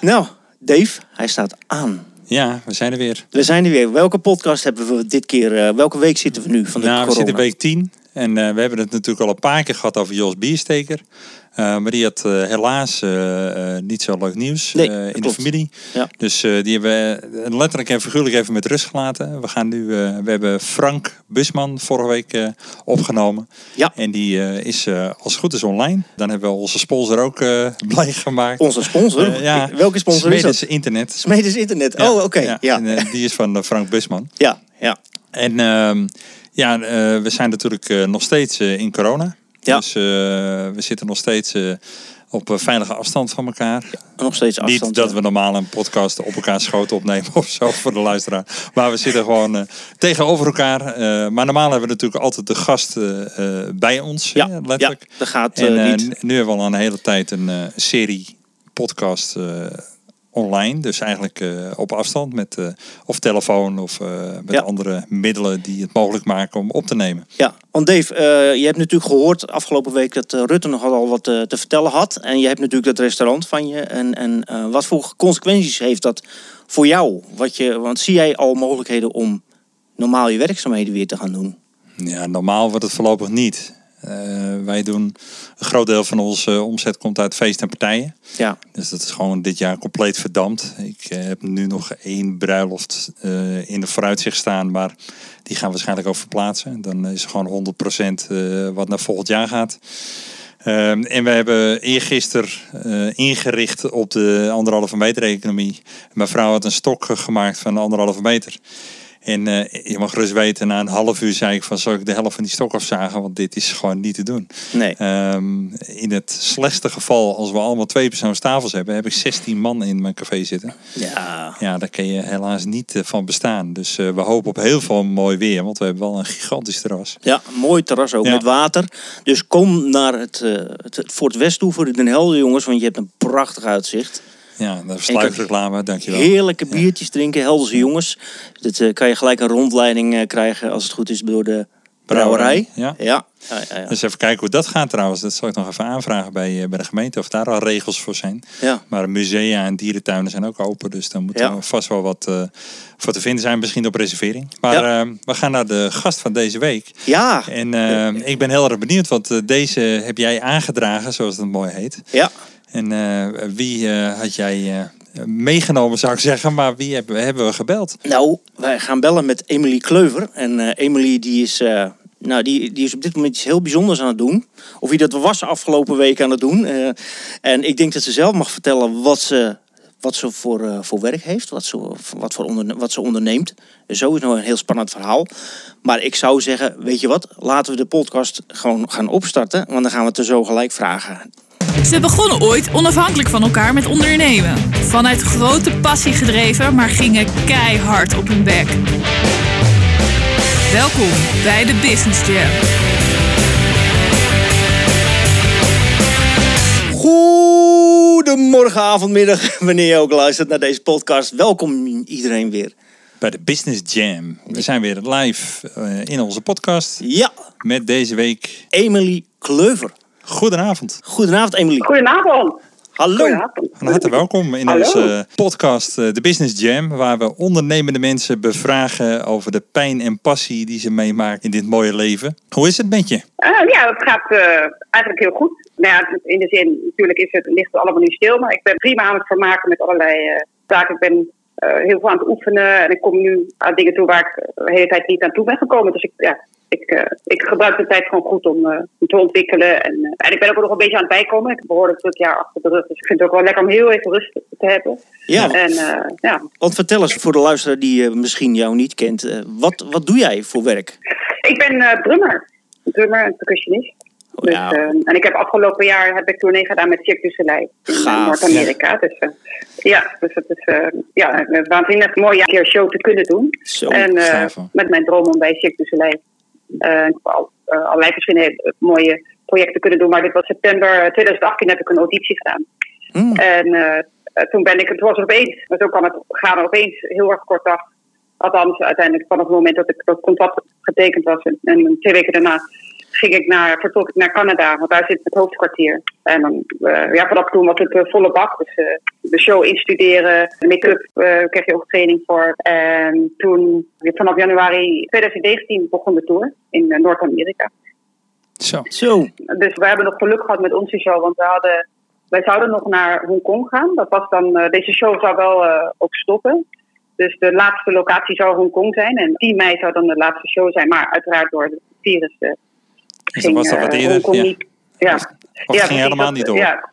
Nou, Dave, hij staat aan. Ja, we zijn er weer. We zijn er weer. Welke podcast hebben we dit keer? eh, welke week zitten we nu van de nou, we corona? zitten week 10. En eh, we hebben het natuurlijk al een paar keer gehad over Jos Biersteker. Eh, maar die had eh, helaas niet zo leuk nieuws Nee, in de familie. Ja. Dus die hebben we letterlijk en figuurlijk even met rust gelaten. We, gaan nu, we hebben Frank Busman vorige week opgenomen. Ja. En die is als het goed is online. Dan hebben we onze sponsor ook blij gemaakt. Onze sponsor? Ja. Welke sponsor is dat? Smedes Internet. Smedes Internet. Oh, oké. Ja. Ja. En, die is van Frank Busman. ja, ja. En ehm, ja, eh, we zijn natuurlijk eh, nog steeds eh, in corona. Ja. Dus we zitten nog steeds op veilige afstand van elkaar. Nog steeds afstand. Niet dat ja. we normaal een podcast op elkaar schoten opnemen of zo voor de luisteraar. Maar we zitten gewoon tegenover elkaar. Maar normaal hebben we natuurlijk altijd de gast bij ons, Ja, hè, ja, letterlijk. dat gaat En niet. nu hebben we al een hele tijd een serie podcast online. Dus eigenlijk eh, op afstand met eh, of telefoon of eh, met Ja. andere middelen die het mogelijk maken om op te nemen. Ja, want Dave, je hebt natuurlijk gehoord afgelopen week dat Rutte nogal al wat te vertellen had. En je hebt natuurlijk dat restaurant van je. En, en wat voor consequenties heeft dat voor jou? Wat je, want zie jij al mogelijkheden om normaal je werkzaamheden weer te gaan doen? Ja, normaal wordt het voorlopig niet. Eh, wij doen een groot deel van onze omzet komt uit feest en partijen. Ja, Dus dat is gewoon dit jaar compleet verdampt. Ik eh, heb nu nog één bruiloft eh, in de vooruitzicht staan, maar die gaan we waarschijnlijk ook verplaatsen. Dan is het gewoon 100% eh, wat naar volgend jaar gaat. Ehm, en we hebben eergisteren eh ingericht op de anderhalve meter economie. Mijn vrouw had een stok gemaakt van anderhalve meter. En eh, je mag gerust weten, na een half uur zei ik van... zal ik de helft van die stok afzagen, want dit is gewoon niet te doen. nee. Ehm, in het slechtste geval, als we allemaal twee persoonstafels hebben, heb ik 16 man in mijn café zitten. Ja, Ja, daar kun je helaas niet eh, van bestaan. Dus eh, we hopen op heel veel mooi weer, want we hebben wel een gigantisch terras. ja, mooi terras ook Ja. met water. Dus kom naar het, het, het Fort West toe voor Den Helder, jongens. Want je hebt een prachtig uitzicht. Ja, de sluitreclame, dankjewel. Heerlijke biertjes drinken, Helderse jongens. Dat eh, kan je gelijk een rondleiding eh, krijgen als het goed is door de brouwerij. Ja. Ja, ja, ja, ja. Dus even kijken hoe dat gaat trouwens. Dat zal ik nog even aanvragen bij, eh, bij de gemeente of daar al regels voor zijn. ja. Maar musea en dierentuinen zijn ook open. Dus dan moet er vast wel wat voor te vinden zijn. Misschien op reservering. Maar we gaan naar de gast van deze week. Ja, En eh, ik ben heel erg benieuwd, want deze heb jij aangedragen, zoals het mooi heet. ja. En eh, wie eh, had jij eh, meegenomen, zou ik zeggen, maar wie hebben, we- hebben we gebeld? Nou, wij gaan bellen met Emily Kleuver. En eh Emily die is, nou, die, die is op dit moment iets heel bijzonders aan het doen. Of wie dat was afgelopen week aan het doen. En ik denk dat ze zelf mag vertellen wat ze, wat ze voor, voor werk heeft. Wat ze, wat, voor onderne- wat ze onderneemt. Sowieso een heel spannend verhaal. Maar ik zou zeggen, weet je wat? Laten we de podcast gewoon gaan opstarten. Want dan gaan we het er zo gelijk vragen. Ze begonnen ooit onafhankelijk van elkaar met ondernemen. Vanuit grote passie gedreven, maar gingen keihard op hun bek. Welkom bij de Business Jam. Goedemorgen, avondmiddag, wanneer je ook luistert naar deze podcast. Welkom iedereen weer. Bij de Business Jam. We zijn weer live eh, in onze podcast Ja, met deze week. Emily Kleuver. Goedenavond. Goedenavond, Emily. Goedenavond. Hallo. Van harte welkom in Hallo. onze podcast eh, de Business Jam, waar we ondernemende mensen bevragen over de pijn en passie die ze meemaken in dit mooie leven. Hoe is het met je? Eh, ja, dat gaat eh, eigenlijk heel goed. Nou ja, in de zin, natuurlijk is het, ligt het allemaal nu stil, maar ik ben prima aan het vermaken met allerlei eh, zaken. Ik ben eh, heel veel aan het oefenen en ik kom nu aan dingen toe waar ik de hele tijd niet aan toe ben gekomen. Dus ik, ja, ik, eh, ik gebruik de tijd gewoon goed om, eh, om te ontwikkelen. En, eh, en ik ben ook nog een beetje aan het bijkomen. Ik heb behoorlijk druk jaar achter de rug, dus ik vind het ook wel lekker om heel even rust te hebben. Ja, En ja, want vertel eens voor de luisteraar die misschien jou niet kent. wat, wat doe jij voor werk? ik ben drummer. Drummer en percussionist. Oh, Dus, ja. en ik heb afgelopen jaar heb ik tournee gedaan met Cirque du Soleil in. Noord-Amerika. Dus ja, dus het is ja, een waanzinnig mooi jaar een keer show te kunnen doen. Zo, en met mijn droom om bij Cirque du Soleil eh, al, eh, allerlei verschillende eh, mooie projecten kunnen doen. Maar dit was september 2018 heb ik een auditie gedaan. Hmm. En toen ben ik, het was opeens, maar zo kan het gaan opeens heel erg kort dag. Althans, uiteindelijk vanaf het moment dat ik dat contract getekend was en, en twee weken daarna ging ik naar, vertrok ik naar Canada, want daar zit het hoofdkwartier. En dan, uh, ja, vanaf toen was het uh, volle bak. Dus uh, de show instuderen, make-up kreeg je ook training voor. En toen, vanaf januari 2019, begon de tour in Noord-Amerika. Zo. Zo. Dus we hebben nog geluk gehad met onze show, want we hadden, wij zouden nog naar Hongkong gaan. Dat was dan, deze show zou wel ook stoppen. Dus de laatste locatie zou Hongkong zijn. En 10 mei zou dan de laatste show zijn. Maar uiteraard door het virus uh, dus ging was dat wat eerder? Hongkong ja. niet... Ja. Of ja, ging helemaal niet door? Ja.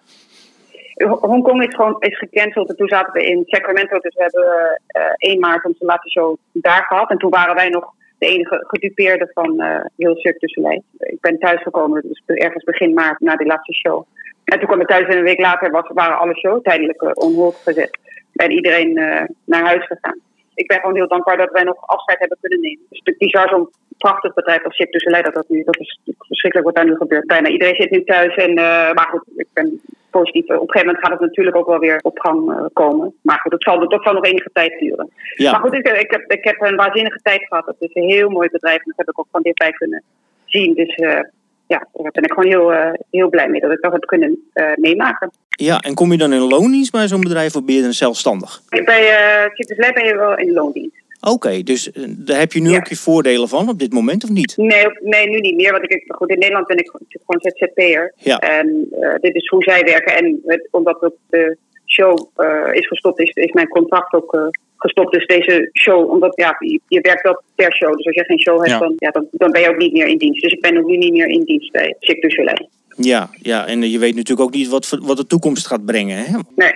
Hongkong is gewoon is gecanceld. En toen zaten we in Sacramento. Dus we hebben uh, 1 maart onze laatste show daar gehad. En toen waren wij nog de enige gedupeerde van uh, heel Cirque du Soleil. Ik ben thuisgekomen, dus ergens begin maart na die laatste show. En toen kwam ik thuis en een week later was, waren alle shows tijdelijk uh, on hold gezet. En iedereen uh, naar huis gegaan. Ik ben gewoon heel dankbaar dat wij nog afscheid hebben kunnen nemen. Dus bizar zo'n prachtig bedrijf als Cirque du Soleil dat dat nu, dat is verschrikkelijk wat daar nu gebeurt. Bijna iedereen zit nu thuis en, uh, maar goed, ik ben positief. Op een gegeven moment gaat het natuurlijk ook wel weer op gang uh, komen. Maar goed, dat zal, dat zal nog enige tijd duren. Ja. Maar goed, ik, ik, heb, ik heb een waanzinnige tijd gehad. Het is een heel mooi bedrijf en dat heb ik ook van dichtbij kunnen zien. Dus uh, ja, daar ben ik gewoon heel, heel blij mee dat ik dat heb kunnen meemaken. Ja, en kom je dan in loondienst bij zo'n bedrijf of ben je dan zelfstandig? Bij uh, ben je wel in loondienst. Oké, okay, dus daar heb je nu Ja. ook je voordelen van op dit moment of niet? Nee, nee, nu niet meer. Want ik, goed, in Nederland ben ik gewoon ZZP'er. Ja. En eh, dit is hoe zij werken. En het- omdat de show eh, is gestopt, is, is mijn contract ook eh, gestopt. Dus deze show, omdat ja, je, je werkt wel per show. Dus als je geen show hebt, Ja. dan, ja, dan, dan ben je ook niet meer in dienst. Dus ik ben ook nu niet meer in dienst bij Cirque du Soleil. Ja, ja, en eh, je weet natuurlijk ook niet wat, wat de toekomst gaat brengen. Hè? Nee,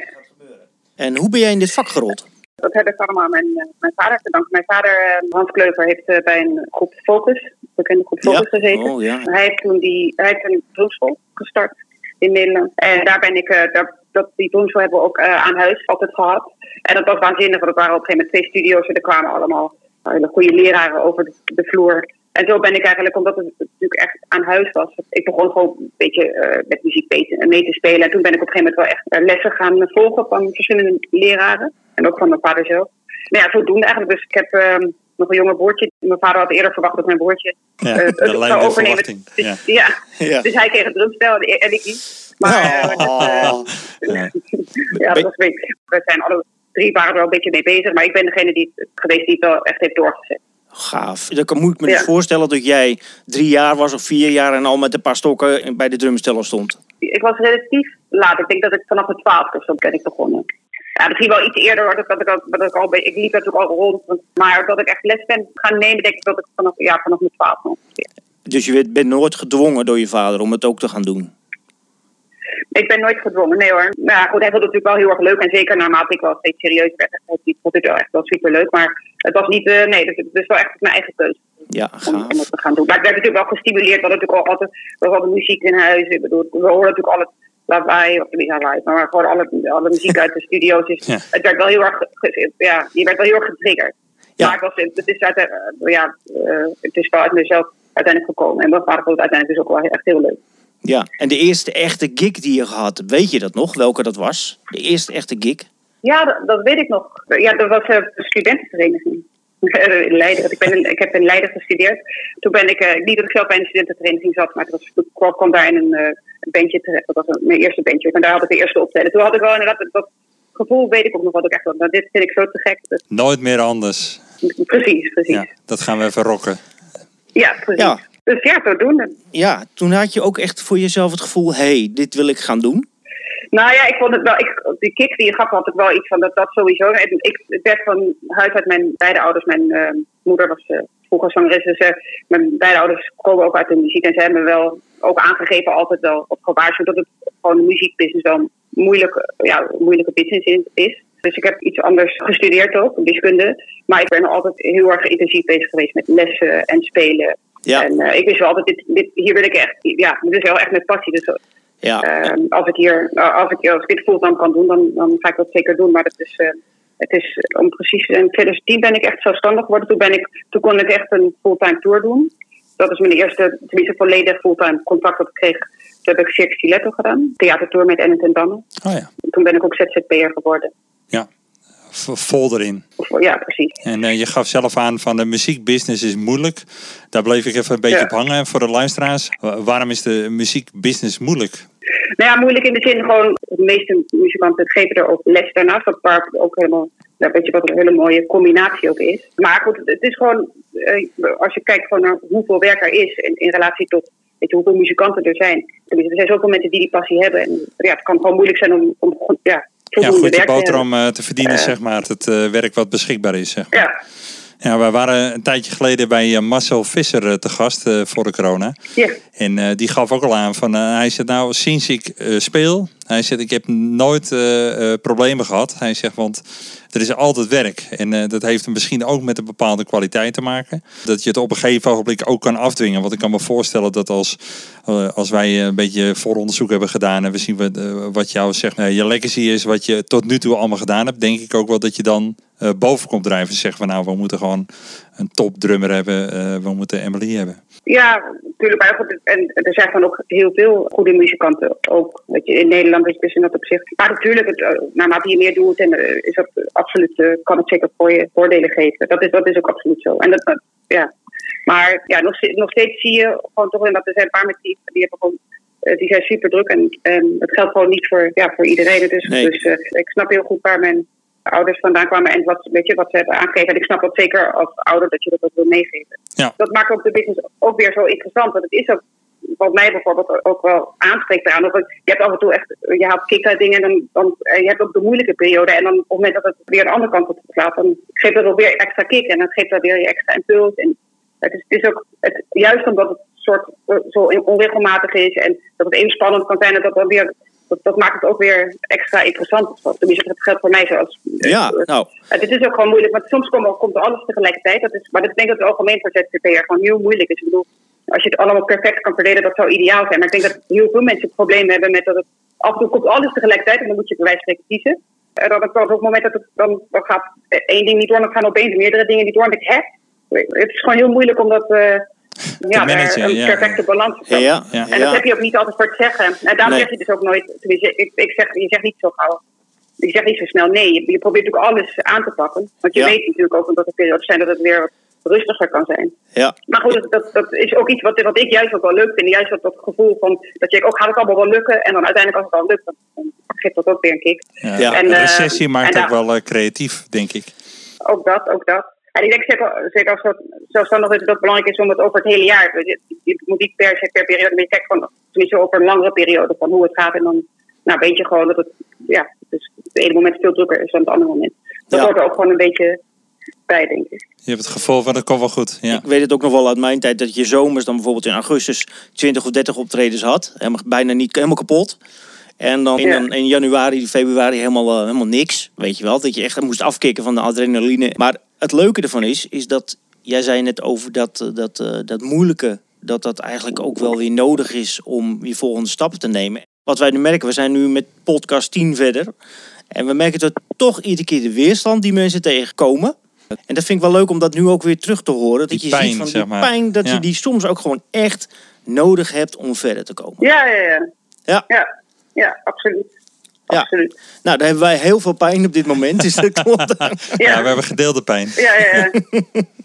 En hoe ben jij in dit vak gerold? dat heb ik allemaal aan mijn, eh, mijn vader te danken. Mijn vader, eh, Hans Kleuver, heeft bij een groep Focus, bekende groep Focus gezeten. Oh ja. Hij heeft toen die, hij heeft een drumschool gestart in Nederland. En daar ben ik, daar, dat, die drumschool hebben we ook eh, aan huis altijd gehad. En dat was waanzinnig, want er waren op een gegeven moment twee studio's en er kwamen allemaal hele goede leraren over de, de vloer. En zo ben ik eigenlijk, omdat het natuurlijk echt aan huis was, ik begon gewoon een beetje eh, met muziek mee te, spelen. En toen ben ik op een gegeven moment wel echt eh, lessen gaan volgen van verschillende leraren. En ook van mijn vader zelf. Nou ja, zodoende eigenlijk. Dus ik heb ehm, nog een jonger broertje. Mijn vader had eerder verwacht dat mijn broertje Ja, eh, het de lijn zou overnemen. verwachting. Dus, Ja. ja. Ja. dus hij kreeg het drumstel en en ik niet. Maar eh, dat, eh, Oh. Ja. ja, dat was een beetje- we zijn alle drie waren er wel een beetje mee bezig. Maar ik ben degene die het geweest die het wel echt heeft doorgezet. Gaaf. Dan kan- moet ik me dus Ja. voorstellen dat jij drie jaar was of vier jaar en al met een paar stokken bij de drumsteller stond. Ik was relatief laat. Ik denk dat ik vanaf mijn twaalfde of zo ben ik begonnen. Ja, misschien wel iets eerder. hoor, Dat, dat ik, al, dat ik, al, ik liep natuurlijk al rond. Maar dat ik echt les ben gaan nemen, denk ik dat ik vanaf, ja, vanaf mijn twaalfde ongeveer. Dus je werd- bent nooit gedwongen door je vader om het ook te gaan doen. Ik ben nooit gedwongen, nee hoor. Maar ja, goed, hij vond het natuurlijk wel heel erg leuk. En zeker naarmate ik wel steeds serieus werd, vond hij het wel echt wel super leuk. Maar het was niet, eh, nee, dus het is wel echt mijn eigen keuze Ja, om, gaaf. om het te gaan doen. Maar ik werd natuurlijk wel gestimuleerd. We hadden natuurlijk al altijd, we hadden muziek in huis. Ik bedoel, we horen natuurlijk al het lawaai, of niet lawaai, maar gewoon alle, alle muziek uit de studio's. Dus Ja. het werd wel heel erg, ja, je werd wel heel erg getriggerd. Ja. Maar het, was, het, is uit, eh, ja, eh, het is wel uit mezelf uiteindelijk gekomen. En mijn vader vond het uiteindelijk dus ook wel echt heel leuk. Ja, en de eerste echte gig die je hebt, weet je dat nog? Welke dat was? De eerste echte gig? Ja, dat, dat weet ik nog. Ja, dat was eh, de studentenvereniging. in Leiden. Want Ik, ben in, ik heb in Leiden gestudeerd. Toen ben ik, eh, niet dat ik zelf bij een studentenvereniging zat, maar was, toen kwam- daar in een, eh, een bandje terecht. Dat was een- mijn eerste bandje. En daar had ik de eerste optreden. Toen had ik wel inderdaad dat, dat gevoel, weet ik ook nog wat ik echt had. Nou, dit vind ik zo te gek. Dat- Nooit meer anders. precies, precies. Ja, dat gaan we even rocken. precies. Ja. Dus ja, zodoende. Ja, toen had je ook echt voor jezelf het gevoel, hé, hey, dit wil ik gaan doen. Nou ja, ik vond het wel. Ik, die kick die je gaf, had ik wel iets van dat, dat sowieso. Ik ik werd van huis uit mijn beide ouders. Mijn eh, moeder was eh, vroeger zangeres. Dus eh, mijn beide ouders komen ook uit de muziek. En ze hebben me wel ook aangegeven, altijd wel op gewaarschuwd dat het gewoon een muziekbusiness wel een moeilijk, ja, moeilijke business is-. Dus ik heb iets anders gestudeerd ook, wiskunde. Maar ik ben altijd heel erg intensief bezig geweest met lessen en spelen. Ja. En eh, ik wist wel altijd, dit, dit, hier wil ik echt, ja, dit is wel echt met passie. Dus Ja, Ehm, als, ik hier, als, ik, als ik dit fulltime kan doen, dan, dan ga ik dat zeker doen. Maar het is, eh, het is eh, om precies in 2010 ben ik echt zelfstandig geworden. Toen, ben ik, toen kon ik echt een fulltime tour doen. Dat is mijn eerste, tenminste volledig fulltime contract dat ik kreeg. Toen heb ik Cirque Stiletto gedaan. Theatertour met Ellen ten Damme. Oh ja. En toen ben ik ook ZZP'er geworden. Ja. vol erin. Of- Ja, precies. En eh, je gaf zelf aan van de muziekbusiness is moeilijk. Daar bleef ik even een beetje Ja. op hangen voor de luisteraars. Wa- waarom is de muziekbusiness moeilijk? Nou ja, moeilijk in de zin gewoon, de meeste muzikanten geven er ook les daarnaast. Wat waar ook helemaal, ja, weet je wat een hele mooie combinatie ook is. Maar goed, het is gewoon, eh, als je kijkt gewoon naar hoeveel werk er is in, in relatie tot weet je, hoeveel muzikanten er zijn. Tenminste, Er zijn zoveel mensen die die passie hebben. En ja, het kan gewoon moeilijk zijn om, om ja, Ja, goed hebben. boterham eh, te verdienen, Eh. zeg maar. Het werk wat beschikbaar is, zeg maar. Ja, Ja, we waren een tijdje geleden bij eh, Marcel Visser eh, te gast eh, voor de corona. ja, En die gaf ook al aan van, hij zegt nou, sinds ik speel, hij zegt ik heb nooit eh, eh, problemen gehad. Hij zegt, want er is altijd werk. En eh, dat heeft misschien ook met een bepaalde kwaliteit te maken. Dat je het op een gegeven ogenblik ook kan afdwingen. Want ik kan me voorstellen dat als, als wij een beetje vooronderzoek hebben gedaan en we zien wat, wat jouw zeg, je legacy is, wat je tot nu toe allemaal gedaan hebt, denk ik ook wel dat je dan boven komt drijven. en Zeggen van nou, we moeten gewoon een topdrummer hebben, eh, we moeten Emily hebben. Ja, natuurlijk. Maar goed, en er zijn gewoon ook heel veel goede muzikanten. Ook weet je, in Nederland is dus in dat opzicht. Maar natuurlijk, het, eh, naarmate je meer doet, en, eh, is dat absoluut, eh, kan het zeker voor je voordelen geven. Dat is, dat is ook absoluut zo. En dat, ja. Maar ja, nog, nog steeds zie je gewoon toch in dat er zijn een paar mensen die, die hebben gewoon. Die zijn super druk en, en het geldt gewoon niet voor, ja, voor iedereen. Dus, Nee. dus ik snap heel goed waar mijn ouders vandaan kwamen en wat, weet je, wat ze hebben aangegeven. En ik snap dat zeker als ouder dat je dat ook wil meegeven Ja. dat maakt ook de business ook weer zo interessant. Want het is ook, wat mij bijvoorbeeld ook wel aanspreekt eraan. Of je hebt af en toe echt, je haalt kick dingen. En dan, dan, eh, je hebt ook de moeilijke periode. En dan op het moment dat het weer de andere kant op slaat, dan geeft dat ook weer extra kick. En dan geeft dat weer je extra impuls. En het is, het is ook, het, juist omdat het soort eh, zo onregelmatig is. En dat het even spannend kan zijn. En dat dan weer, dat, dat maakt het ook weer extra interessant. Tenminste, dat geldt voor mij zoals Ja, nou, het is ook gewoon moeilijk, want soms komt, komt er alles tegelijkertijd. Dat is, maar dat, ik denk dat het algemeen voor ZZP'er gewoon heel moeilijk is. Ik bedoel, als je het allemaal perfect kan verdelen, dat zou ideaal zijn. Maar ik denk dat heel veel mensen het probleem hebben met dat het af en toe komt alles tegelijkertijd en dan moet je bij wijze van kiezen. En dan op het moment dat het dan, dan gaat één ding niet door, dan gaan opeens meerdere dingen niet door. En ik, hè? Het is gewoon heel moeilijk om dat, eh, ja, managen, een ja. perfecte balans te ja. En ja. dat heb je ook niet altijd voor te zeggen. En daarom Nee. zeg je dus ook nooit, tenminste, ik, ik zeg, je zegt niet zo gauw. Je zegt niet zo snel nee. Je, je probeert natuurlijk alles aan te pakken. Want je Ja. weet natuurlijk ook dat er periodes zijn dat het weer wat rustiger kan zijn. ja. Maar goed, dat, dat, dat is ook iets wat, wat ik juist ook wel leuk vind. Juist dat, dat gevoel van dat je ook gaat het allemaal wel lukken. En dan uiteindelijk als het al lukt, dan, dan geeft dat ook weer een kick. Ja, Ja. En, de eh, recessie maakt en ook daar- wel eh, creatief, denk ik. Ook dat, ook dat. En ik denk zeker, zeker als dat zelfstandig is, dat het ook belangrijk is om het over het hele jaar. Je, je moet niet per se per periode, maar je kijkt van, tenminste over een langere periode van hoe het gaat. En dan nou, weet je gewoon dat het, ja, dus het ene moment veel drukker is dan het andere moment. Dat Ja. hoort er ook gewoon een beetje bij, denk ik. Je hebt het gevoel van dat komt wel goed. Ja. Ik weet het ook nog wel uit mijn tijd dat je zomers dan bijvoorbeeld in augustus 20 of 30 optredens had. Helemaal, bijna niet, helemaal kapot. En dan in, Ja. dan in januari, februari helemaal, eh, helemaal niks. Weet je wel, dat je echt moest afkicken van de adrenaline. Maar het leuke ervan is, is dat jij zei net over dat, eh, dat, eh, dat moeilijke. Dat dat eigenlijk ook wel weer nodig is om je volgende stappen te nemen. Wat wij nu merken, we zijn nu met podcast 10 verder. En we merken dat toch iedere keer de weerstand die mensen tegenkomen. En dat vind ik wel leuk om dat nu ook weer terug te horen. Dat Die je pijn, ziet van zeg die maar. pijn, dat Ja. je die soms ook gewoon echt nodig hebt om verder te komen. Ja, ja, ja. Ja. Ja, ja absoluut. Ja. Absoluut. Nou, daar hebben wij heel veel pijn op dit moment. Dus dat komt aan. Ja. we hebben gedeelde pijn. Ja, ja, ja.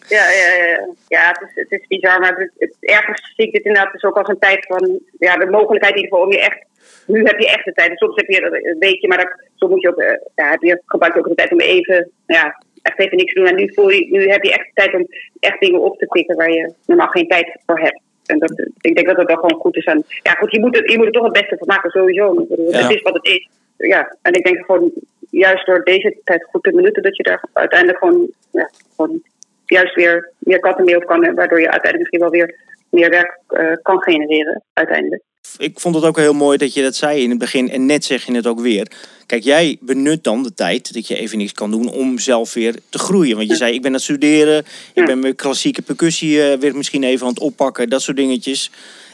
Ja, ja, ja, ja. ja het, is, het is bizar, maar het, het, ergens zie ik dit inderdaad dus ook als een tijd van ja, de mogelijkheid in ieder geval om je echt. Nu heb je echt de tijd. En soms heb je een weekje, maar dat, soms moet je ook, eh, ja, heb je, gebruik je ook de tijd om even, ja, echt even niks te doen. En nu, voel je, nu heb je echt de tijd om echt dingen op te pikken waar je normaal geen tijd voor hebt. En dat, ik denk dat het wel gewoon goed is. En, ja, goed, je moet, het, je moet er toch het beste van maken, sowieso. Ja. Het is wat het is. Ja, en ik denk gewoon, juist door deze tijd goed te benutten, dat je daar uiteindelijk gewoon, ja, gewoon juist weer meer katten mee op kan. en Waardoor je uiteindelijk misschien wel weer meer werk eh, kan genereren, uiteindelijk. Ik vond het ook heel mooi dat je dat zei in het begin. En net zeg je het ook weer. Kijk, jij benut dan de tijd dat je even niks kan doen om zelf weer te groeien. Want je zei, ik ben aan het studeren. Ik ben mijn klassieke percussie eh, weer misschien even aan het oppakken. Dat soort dingetjes.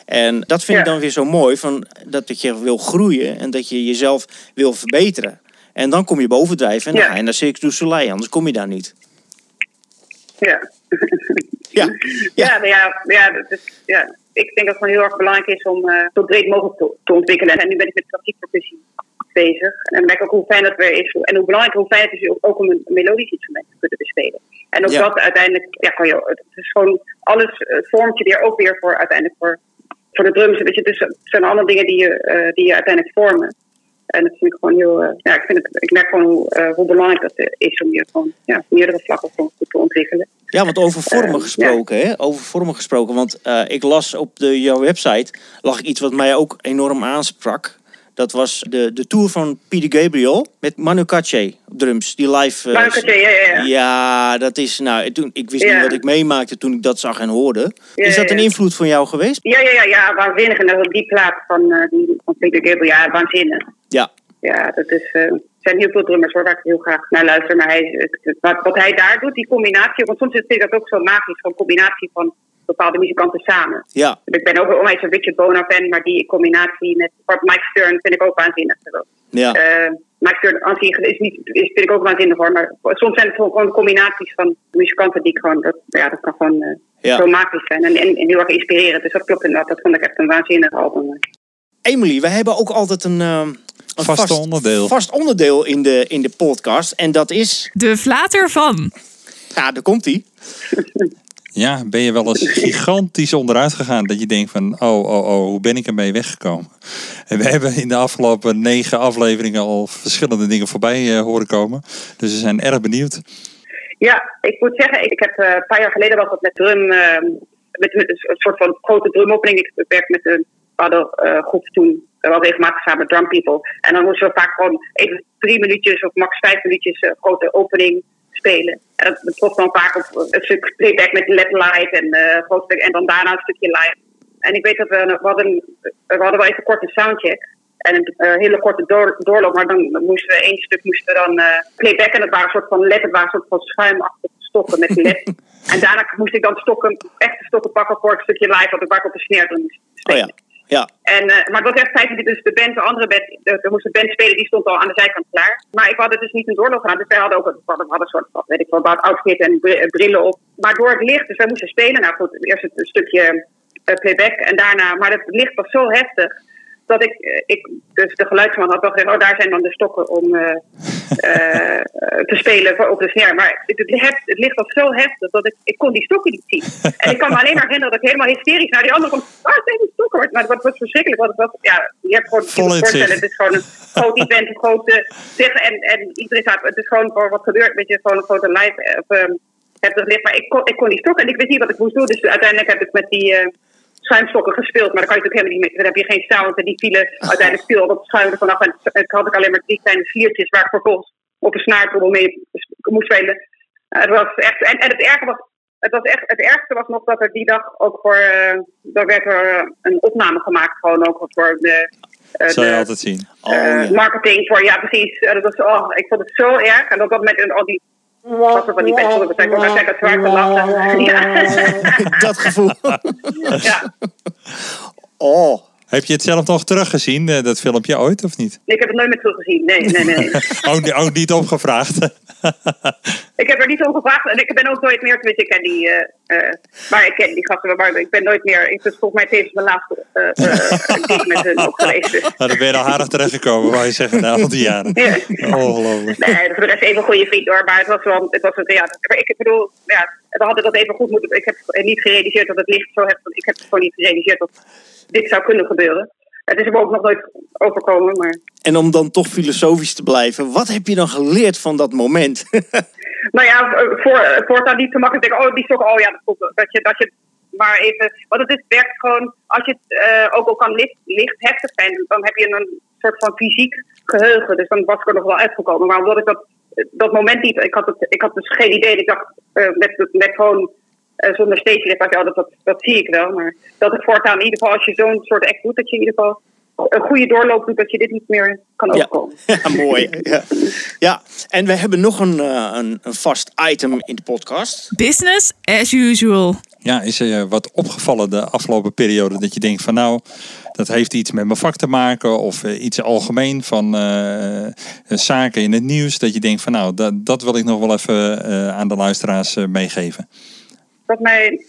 En dat vind ik dan weer zo mooi. Van, dat, dat je wil groeien en dat je jezelf wil verbeteren. En dan kom je bovendrijven en dan Ja. ga je naar Cirque du Soleil. Anders kom je daar niet. Ja. Ja, Ja, nou ja, ja, dat is, ja, ik denk dat het gewoon heel erg belangrijk is om eh, zo breed mogelijk te, te ontwikkelen. En nu ben ik met klassiek percussie bezig. En dan merk ik ook hoe fijn dat weer is. En hoe belangrijk, hoe fijn het is ook om een melodisch instrument te kunnen bespelen. En ook Ja. dat uiteindelijk, ja, kan je, het is gewoon alles, het vormt je weer ook weer voor uiteindelijk voor, voor de drums. Weet je, dus het zijn allemaal dingen die je, eh, die je uiteindelijk vormen. En dat vind ik gewoon heel, eh, ja, ik, vind het, ik merk gewoon hoe, eh, hoe belangrijk dat is om je gewoon, ja, meerdere vlakken gewoon goed te ontwikkelen. Ja, want over vormen Eh, gesproken, hè? Over vormen gesproken. Want ik las op de, jouw website lag iets wat mij ook enorm aansprak. Dat was de, de tour van Peter Gabriel met Manu Katché op drums. Die live. eh, ik ja, ja, ja. ja, dat is. Nou, toen, ik wist Ja. niet wat ik meemaakte toen ik dat zag en hoorde. Ja, is dat een invloed van jou geweest? Ja, ja, ja, ja, waanzinnig. En dat die plaat van, eh die, van Peter Gabriel, ja, waanzinnig. Ja. Ja, dat is, eh, er zijn heel veel drummers hoor, waar ik heel graag naar luister. Maar hij, wat, wat hij daar doet, die combinatie, want soms vind ik dat ook zo magisch, van combinatie van bepaalde muzikanten samen. Ja. Ik ben ook wel onwijs een Richard Bona fan, maar die combinatie met Mike Stern vind ik ook waanzinnig. Ja. Eh, Mike Stern aan zich is niet, is, vind ik ook waanzinnig hoor, maar soms zijn het gewoon combinaties van muzikanten die ik gewoon, dat, ja, dat kan gewoon Ja. zo magisch zijn en, en, en heel erg inspirerend. Dus dat klopt inderdaad, dat vond ik echt een waanzinnig album. Emily, wij hebben ook altijd een. eh, een Vast onderdeel. Vast onderdeel in de, in de podcast. En dat is. De flater van. Ja, daar komt hij. Ja, ben je wel eens gigantisch onderuit gegaan dat je denkt van, oh, oh, oh, hoe ben ik ermee weggekomen? En we hebben in de afgelopen negen afleveringen al verschillende dingen voorbij eh, horen komen. Dus we zijn erg benieuwd. Ja, ik moet zeggen, ik heb eh, een paar jaar geleden was dat met drum, eh, met, met een soort van grote drumopening. Ik werk met een bepaalde eh, groep toen, wel regelmatig samen met Drum People. En dan moesten we vaak gewoon even drie minuutjes of max vijf minuutjes grote opening spelen. En dat, dat trof dan vaak op een stuk playback met LED light en, stuk, en dan daarna een stukje live. En ik weet dat we, we hadden, we hadden wel even kort een soundcheck. En een eh, hele korte door, doorloop, maar dan moesten we één stuk moesten we dan eh playbacken. En dat waren een soort van LED, het waren een soort van schuimachtige stokken met LED. en daarna moest ik dan stokken, echte stokken pakken voor een stukje live, wat ik waar op de drum moest Oh spelen. ja. Ja. En, eh, maar het was echt minuten. Dus de band, de andere band, de, de moest de band spelen, die stond al aan de zijkant klaar. Maar ik had het dus niet een doorloop gedaan. Dus wij hadden ook een, we hadden een soort van, weet ik wel, wat outfit en br- brillen op. Maar door het licht, dus wij moesten spelen. Nou goed, eerst een stukje eh, playback en daarna. Maar het licht was zo heftig. Dat ik, eh, ik dus de geluidsman had wel gezegd, oh daar zijn dan de stokken om eh, eh, te spelen voor, op de snare. Maar het, het, licht was zo heftig dat ik, ik kon die stokken niet zien. En ik kan me alleen maar herinneren dat ik helemaal hysterisch naar die andere kom. Waar zijn die stokken? Maar het was verschrikkelijk. Want het was, ja, je hebt gewoon, Vol voorstellen, het is gewoon een groot event, een grote zeg, en, en iedereen staat, het is gewoon voor wat gebeurt, weet je, gewoon een grote live, eh, of, ehm, heftig licht. Maar ik kon, ik kon die stokken en ik wist niet wat ik moest doen. Dus uiteindelijk heb ik met die eh, schuimstokken gespeeld. Maar dan kan je natuurlijk helemaal niet meer. Dan heb je geen. En die vielen uiteindelijk viel dat schuim er vanaf. En ik had ik alleen maar drie kleine sliertjes waar ik vervolgens op een snaartrommel mee moest spelen. Het was echt, en, en het erge was, het was echt, het ergste was nog dat er die dag ook voor, eh daar werd er eh, een opname gemaakt gewoon ook voor de, eh, Zal je de altijd zien. Oh, marketing voor, ja precies. Dat was, oh, ik vond het zo erg. En dat dat met al die van die mensen, dat ik ook altijd zwaar te lachen. Ja. Dat gevoel. ja. Oh. Heb je het zelf nog teruggezien, eh, dat filmpje ooit, of niet? Ik heb het nooit meer teruggezien. Nee, nee, nee. Oh niet opgevraagd. ik heb er niet om gevraagd en ik ben ook nooit meer, tenminste, ik ken die, eh, eh, maar ik ken die gasten, maar ik ben nooit meer, het is volgens mij tevens mijn laatste gig met hun ook geweest. Dus. Nou, dan ben je al aardig terechtgekomen, wou je zeggen, na al die jaren. Ja. Ongelooflijk. Nee, voor de rest even een goede vriend hoor, maar het was wel, het was een, ja, ik bedoel, ja, we hadden dat even goed moeten, ik heb niet gerealiseerd dat het licht zo heftig, ik heb het gewoon niet gerealiseerd dat dit zou kunnen gebeuren. Het is me ook nog nooit overkomen, maar... En om dan toch filosofisch te blijven, wat heb je dan geleerd van dat moment? Nou ja, voor, voortaan niet te makkelijk denken, oh, die stokken, oh ja, dat klopt. Dat je, dat je maar even, want het is, werkt gewoon, als je het eh, ook al kan licht, licht heftig zijn, dan heb je een soort van fysiek geheugen. Dus dan was ik er nog wel uitgekomen. Maar omdat ik dat, dat moment niet, ik had, het, ik had dus geen idee. Ik dacht, eh, met, met gewoon eh, zonder dacht ik, oh, dat, dat, dat zie ik wel. Maar dat ik voortaan in ieder geval, als je zo'n soort act doet, dat je in ieder geval een goede doorloop doet, dat je dit niet meer kan Ja. overkomen. ja, mooi. Ja. ja, en we hebben nog een, eh, een, een vast item in de podcast. Business as usual. Ja, is er je wat opgevallen de afgelopen periode dat je denkt van nou, dat heeft iets met mijn vak te maken of eh, iets algemeen van eh, eh, zaken in het nieuws. Dat je denkt van nou, dat, dat wil ik nog wel even eh, aan de luisteraars eh, meegeven. Wat mij,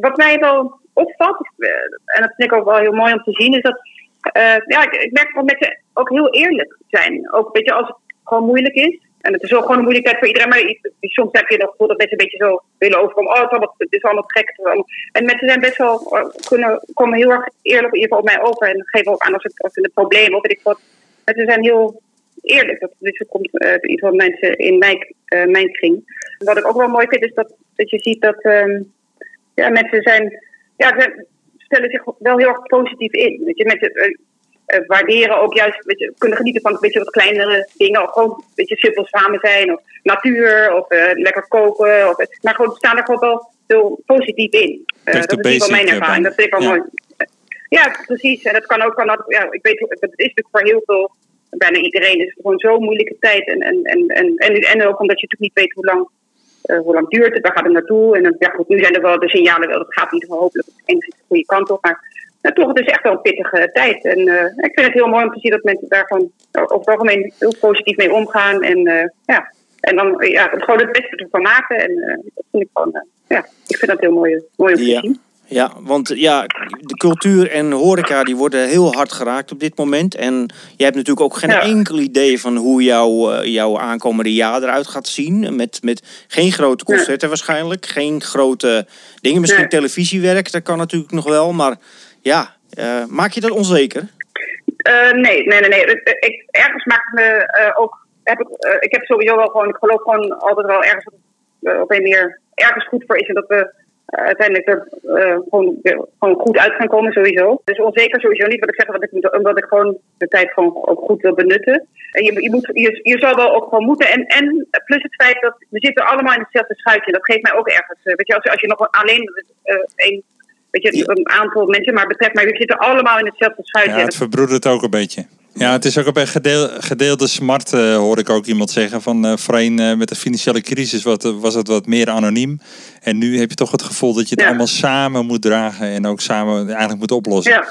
wat mij wel opvalt, eh, en dat vind ik ook wel heel mooi om te zien, is dat eh, ja, ik, ik merk dat ze ook heel eerlijk zijn. Ook weet je, als het gewoon moeilijk is. En het is ook gewoon een moeilijkheid voor iedereen. Maar soms heb je het gevoel dat mensen een beetje zo willen overkomen. Oh, het is allemaal, het is allemaal gek. het En mensen zijn best wel, eh, kunnen, komen heel erg eerlijk in ieder geval op mij over. En geven ook aan als, het, als ze een probleem of ik wat. Mensen zijn heel eerlijk. Dat, dus er komt geval mensen in mijn, eh, mijn kring. Wat ik ook wel mooi vind is dat, dat je ziet dat ehm, ja, mensen zijn, ja, ze stellen zich wel heel erg positief in. Weet je, mensen eh, eh, waarderen ook juist, weet je, kunnen genieten van een beetje wat kleinere dingen. Of gewoon een beetje simpel samen zijn. Of natuur, of eh, lekker koken. Of, maar gewoon staan er gewoon wel heel positief in. Dat is geval mijn ervaring. Dat vind ik wel ja. mooi. Ja, precies. En dat kan ook, kan dat, ja, ik weet, het is natuurlijk voor heel veel, bijna iedereen, is het gewoon zo'n moeilijke tijd. En, en, en, en, en ook omdat je natuurlijk niet weet hoe lang, eh, hoe lang duurt het, waar gaat het naartoe. En dan, ja, goed, nu zijn er wel de signalen wel, dat gaat in ieder geval hopelijk enigszins de goede kant op. Maar ja, toch, het is echt wel een pittige tijd. En eh, ik vind het heel mooi om te zien dat mensen daar gewoon over het algemeen heel positief mee omgaan. En eh, ja, en dan ja, gewoon het beste ervan maken. En dat vind ik gewoon, ja, ik vind dat heel mooi, mooi om te zien. Ja, want ja, de cultuur en horeca die worden heel hard geraakt op dit moment. En jij hebt natuurlijk ook geen Ja. enkel idee van hoe jouw, eh, jouw aankomende jaar eruit gaat zien. Met, met geen grote Nee. concerten waarschijnlijk, geen grote dingen. Misschien Nee. televisiewerk, dat kan natuurlijk nog wel. Maar ja, eh, maak je dat onzeker? Eh, nee, nee, nee. nee. Ik, ergens maakt het me ook. Heb ik, ik heb sowieso wel gewoon. Ik geloof gewoon altijd wel ergens eh, op een meer ergens goed voor is. En dat we uiteindelijk er eh, gewoon, weer- gewoon goed uit gaan komen, sowieso. Dus onzeker sowieso niet. Wat ik zeg, wat ik, moet- omdat ik gewoon de tijd gewoon ook goed wil benutten. En je, je, moet, je, je zal wel ook gewoon moeten. En, en plus het feit dat we zitten allemaal in hetzelfde schuitje. Dat geeft mij ook ergens. eh, weet je, als, als je nog alleen eh een. Weet je, een aantal mensen, maar betreft mij, we zitten allemaal in hetzelfde schuitje. Ja, het verbroedert ook een beetje. Ja, het is ook een gedeel, gedeelde smart, eh, hoor ik ook iemand zeggen. Van eh voorheen eh, met de financiële crisis wat, was het wat meer anoniem. En nu heb je toch het gevoel dat je het Ja. allemaal samen moet dragen. En ook samen eigenlijk moet oplossen. ja,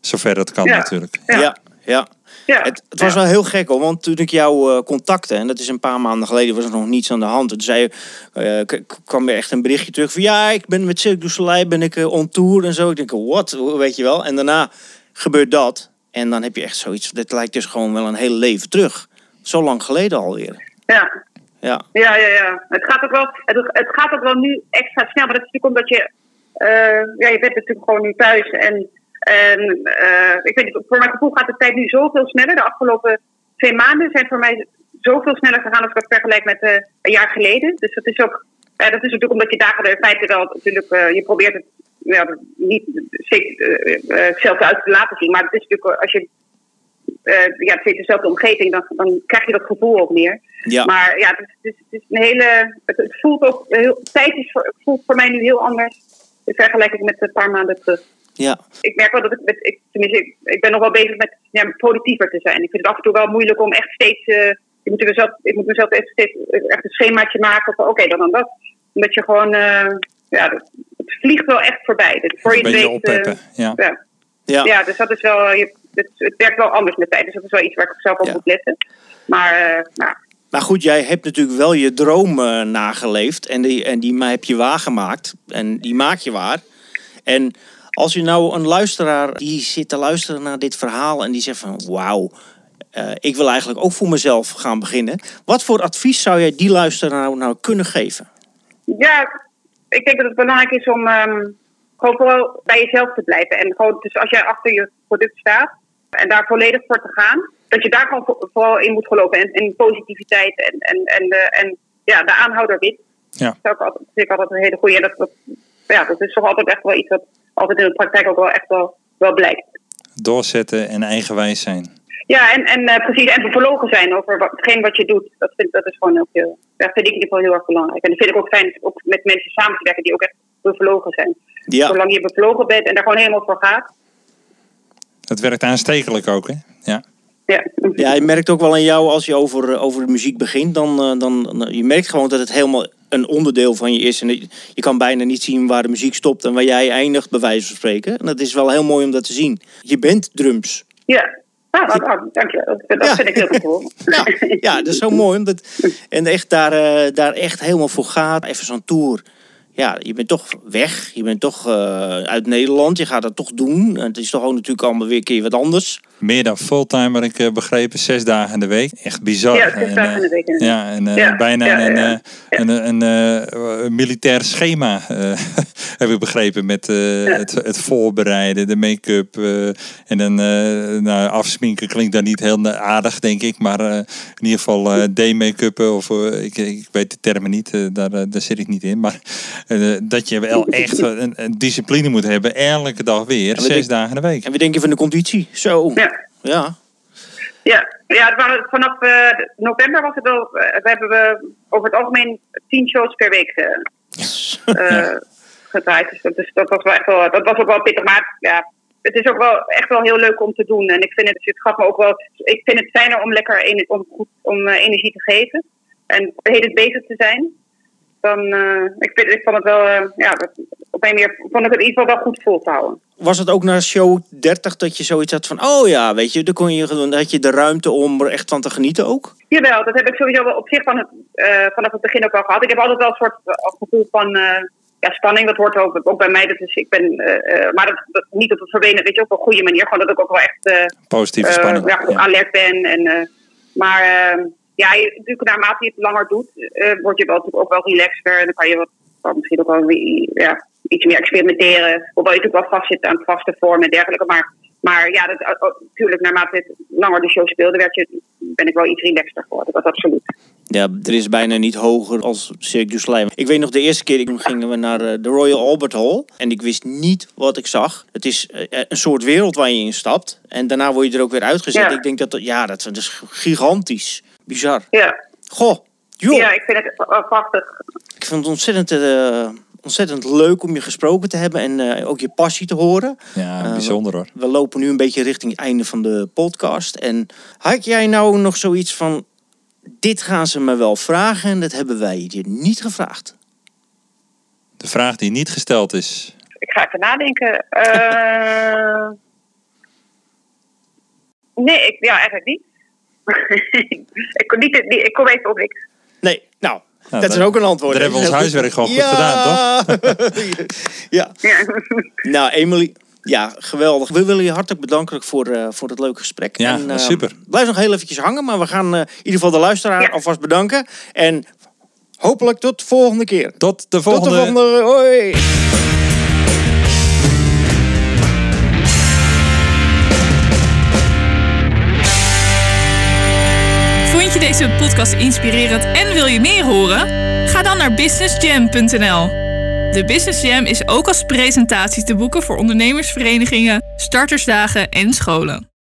Zover dat kan Ja. natuurlijk. Ja. ja. ja. ja. Het, het was Ja. wel heel gek hoor, want toen ik jou eh, contacte, en dat is een paar maanden geleden, was er nog niets aan de hand. Toen zei, eh, kwam er echt een berichtje terug van ja, ik ben met Cirque du Soleil ben ik on tour en zo. Ik denk, wat, weet je wel. En daarna gebeurt dat. En dan heb je echt zoiets, dit lijkt dus gewoon wel een hele leven terug. Zo lang geleden alweer. Ja. Ja, Ja, ja, ja. Het gaat ook wel, het, het gaat ook wel nu extra snel. Maar dat is natuurlijk omdat je, eh, ja, je bent natuurlijk gewoon nu thuis. En, en eh, ik weet niet, voor mijn gevoel gaat de tijd nu zoveel sneller. De afgelopen twee maanden zijn voor mij zoveel sneller gegaan als ik dat vergelijk met eh, een jaar geleden. Dus dat is ook, eh, dat is natuurlijk omdat je dagen in feite wel natuurlijk, je probeert het ja, niet eh, eh, zelf uit te laten zien. Maar het is natuurlijk, als je eh, ja, het zit dezelfde omgeving, dan, dan krijg je dat gevoel ook meer. ja. Maar ja, het is, het is, een hele. Het, het voelt ook heel. Tijd is voor, voelt voor mij nu heel anders. In vergelijking met een paar maanden terug. ja. Ik merk wel dat ik. Met, ik tenminste, ik, ik ben nog wel bezig met ja, productiever te zijn. Ik vind het af en toe wel moeilijk om echt steeds. eh ik, moet mezelf, ik moet mezelf echt, steeds, echt een schemaatje maken van oké, dan dan dat. Omdat je gewoon. ja, het vliegt wel echt voorbij. Dus voor je Een het beetje weet. eh. Ja. ja. ja. Ja, dus dat is wel. Je, het, het werkt wel anders met tijd. Dus dat is wel iets waar ik zelf op Ja. moet letten. Maar eh, nou, Maar goed, jij hebt natuurlijk wel je droom eh, nageleefd. En die, en die ma- heb je waargemaakt. En die maak je waar. En als je nou een luisteraar die zit te luisteren naar dit verhaal. En die zegt van wauw, eh, ik wil eigenlijk ook voor mezelf gaan beginnen. Wat voor advies zou jij die luisteraar nou, nou kunnen geven? Ja, ik denk dat het belangrijk is om ehm, gewoon vooral bij jezelf te blijven. En gewoon, dus als jij achter je product staat en daar volledig voor te gaan, dat je daar gewoon vo- vooral in moet geloven. En, en positiviteit en, en, en, de, en ja, de aanhouder wint. Ja. Dat is ook altijd, vind ik altijd een hele goede. En dat, dat, ja, dat is toch altijd echt wel iets wat altijd in de praktijk ook wel echt wel, wel blijkt. Doorzetten en eigenwijs zijn. Ja, en, en eh, precies, en bevlogen zijn over wat, hetgeen wat je doet. Dat, vind, dat is gewoon ook heel, dat vind ik in ieder geval heel erg belangrijk. En dat vind ik ook fijn ook met mensen samen te werken die ook echt bevlogen zijn. Ja, Zolang je bevlogen bent en daar gewoon helemaal voor gaat. Het werkt aanstekelijk ook, hè? Ja. Ja, ja, je merkt ook wel aan jou als je over, eh, over de muziek begint. Dan, eh, dan, dan- je merkt gewoon dat het helemaal een onderdeel van je is. En je, je kan bijna niet zien waar de muziek stopt en waar jij eindigt, bij wijze van spreken. En dat is wel heel mooi om dat te zien. Je bent drums. ja. Nou, nou, nou, dank je. Dat, Ja. vind ik heel goed horen. Ja, ja, dat is zo mooi. Omdat, en echt daar, eh, daar echt helemaal voor gaat. Even zo'n tour. Ja, je bent toch weg. Je bent toch uh, uit Nederland. Je gaat dat toch doen. Het is toch ook natuurlijk allemaal weer een keer wat anders. Meer dan fulltime, wat ik uh, begrepen. Zes dagen in de week. Echt bizar. Ja, zes dagen in de week. Ja, en uh, ja, bijna ja, een, ja. een, een, een militair schema heb ik begrepen. Met het, het, voorbereiden, de make-up. en dan nou, afsminken klinkt dan niet heel aardig, denk ik. Maar in ieder geval D-make-up. Of ik, ik weet de termen niet. daar, daar zit ik niet in. Maar uh, dat je wel echt een, een, discipline moet hebben. Elke dag weer, zes denk, dagen in de week. En we denken van de conditie. Zo. Ja. Ja. Ja, ja vanaf uh, november was het wel. Uh, we hebben we over het algemeen tien shows per week ja. gedraaid. Dus dat, dus dat, was wel echt wel, dat was ook wel pittig. Maar ja, het is ook wel echt wel heel leuk om te doen. En ik vind het, het gaat me ook wel. Ik vind het fijner om lekker om, goed, om energie te geven. En de hele bezig te zijn dan uh, ik, vind, ik vond het wel, uh, ja, op een manier vond ik het in ieder geval wel goed vol te houden. Was het ook na show 30 dat je zoiets had van, oh ja, weet je, dan, kon je, dan had je de ruimte om er echt van te genieten ook? Jawel, dat heb ik sowieso wel op zich van het, uh, vanaf het begin ook al gehad. Ik heb altijd wel een soort gevoel van ja, spanning, dat hoort ook, ook bij mij. Dat is, ik ben, maar dat, dat, niet op een vervelende, weet je, op een goede manier. Gewoon dat ik ook wel echt positieve spanning. Ja, alert ben. En, maar ja, je, natuurlijk naarmate je het langer doet, uh, word je wel, natuurlijk ook wel relaxter. En dan kan je wat, wat misschien ook wel ja, iets meer experimenteren. Hoewel je natuurlijk wel vast zit aan vaste vorm en dergelijke. Maar, maar ja, dat, natuurlijk naarmate het langer de show speelde, werd je, ben ik wel iets relaxter geworden. Dat absoluut. Ja, er is bijna niet hoger als Cirque du Soleil. Ik weet nog de eerste keer gingen we naar eh, de Royal Albert Hall. En ik wist niet wat ik zag. Het is eh, een soort wereld waar je in stapt. En daarna word je er ook weer uitgezet. Ja. Ik denk dat, ja, dat is gigantisch. Bizar. Ja. Goh, joh. Ja, ik vind het prachtig. Ik vind het ontzettend, uh, ontzettend leuk om je gesproken te hebben en uh, ook je passie te horen. Ja, bijzonder hoor. We, we, lopen nu een beetje richting het einde van de podcast. En had jij nou nog zoiets van, dit gaan ze me wel vragen en dat hebben wij je niet gevraagd? De vraag die niet gesteld is. Ik ga even nadenken. Uh... nee, ik, ja, eigenlijk niet. ik, kon niet, ik kom even op niks. Nee, nou, nou dat is ook een antwoord. Daar hebben we ons huiswerk gewoon goed gedaan, toch? ja. ja. nou, Emily, ja, geweldig. We willen je hartelijk bedanken voor, uh, voor het leuke gesprek. Ja, en, uh, super. Blijf nog heel eventjes hangen, maar we gaan uh, in ieder geval de luisteraar ja. alvast bedanken. En hopelijk tot de volgende keer. Tot de volgende. Tot de volgende. Hoi. Deze podcast inspirerend en wil je meer horen? Ga dan naar businessjam.nl. De Business Jam is ook als presentatie te boeken voor ondernemersverenigingen, startersdagen en scholen.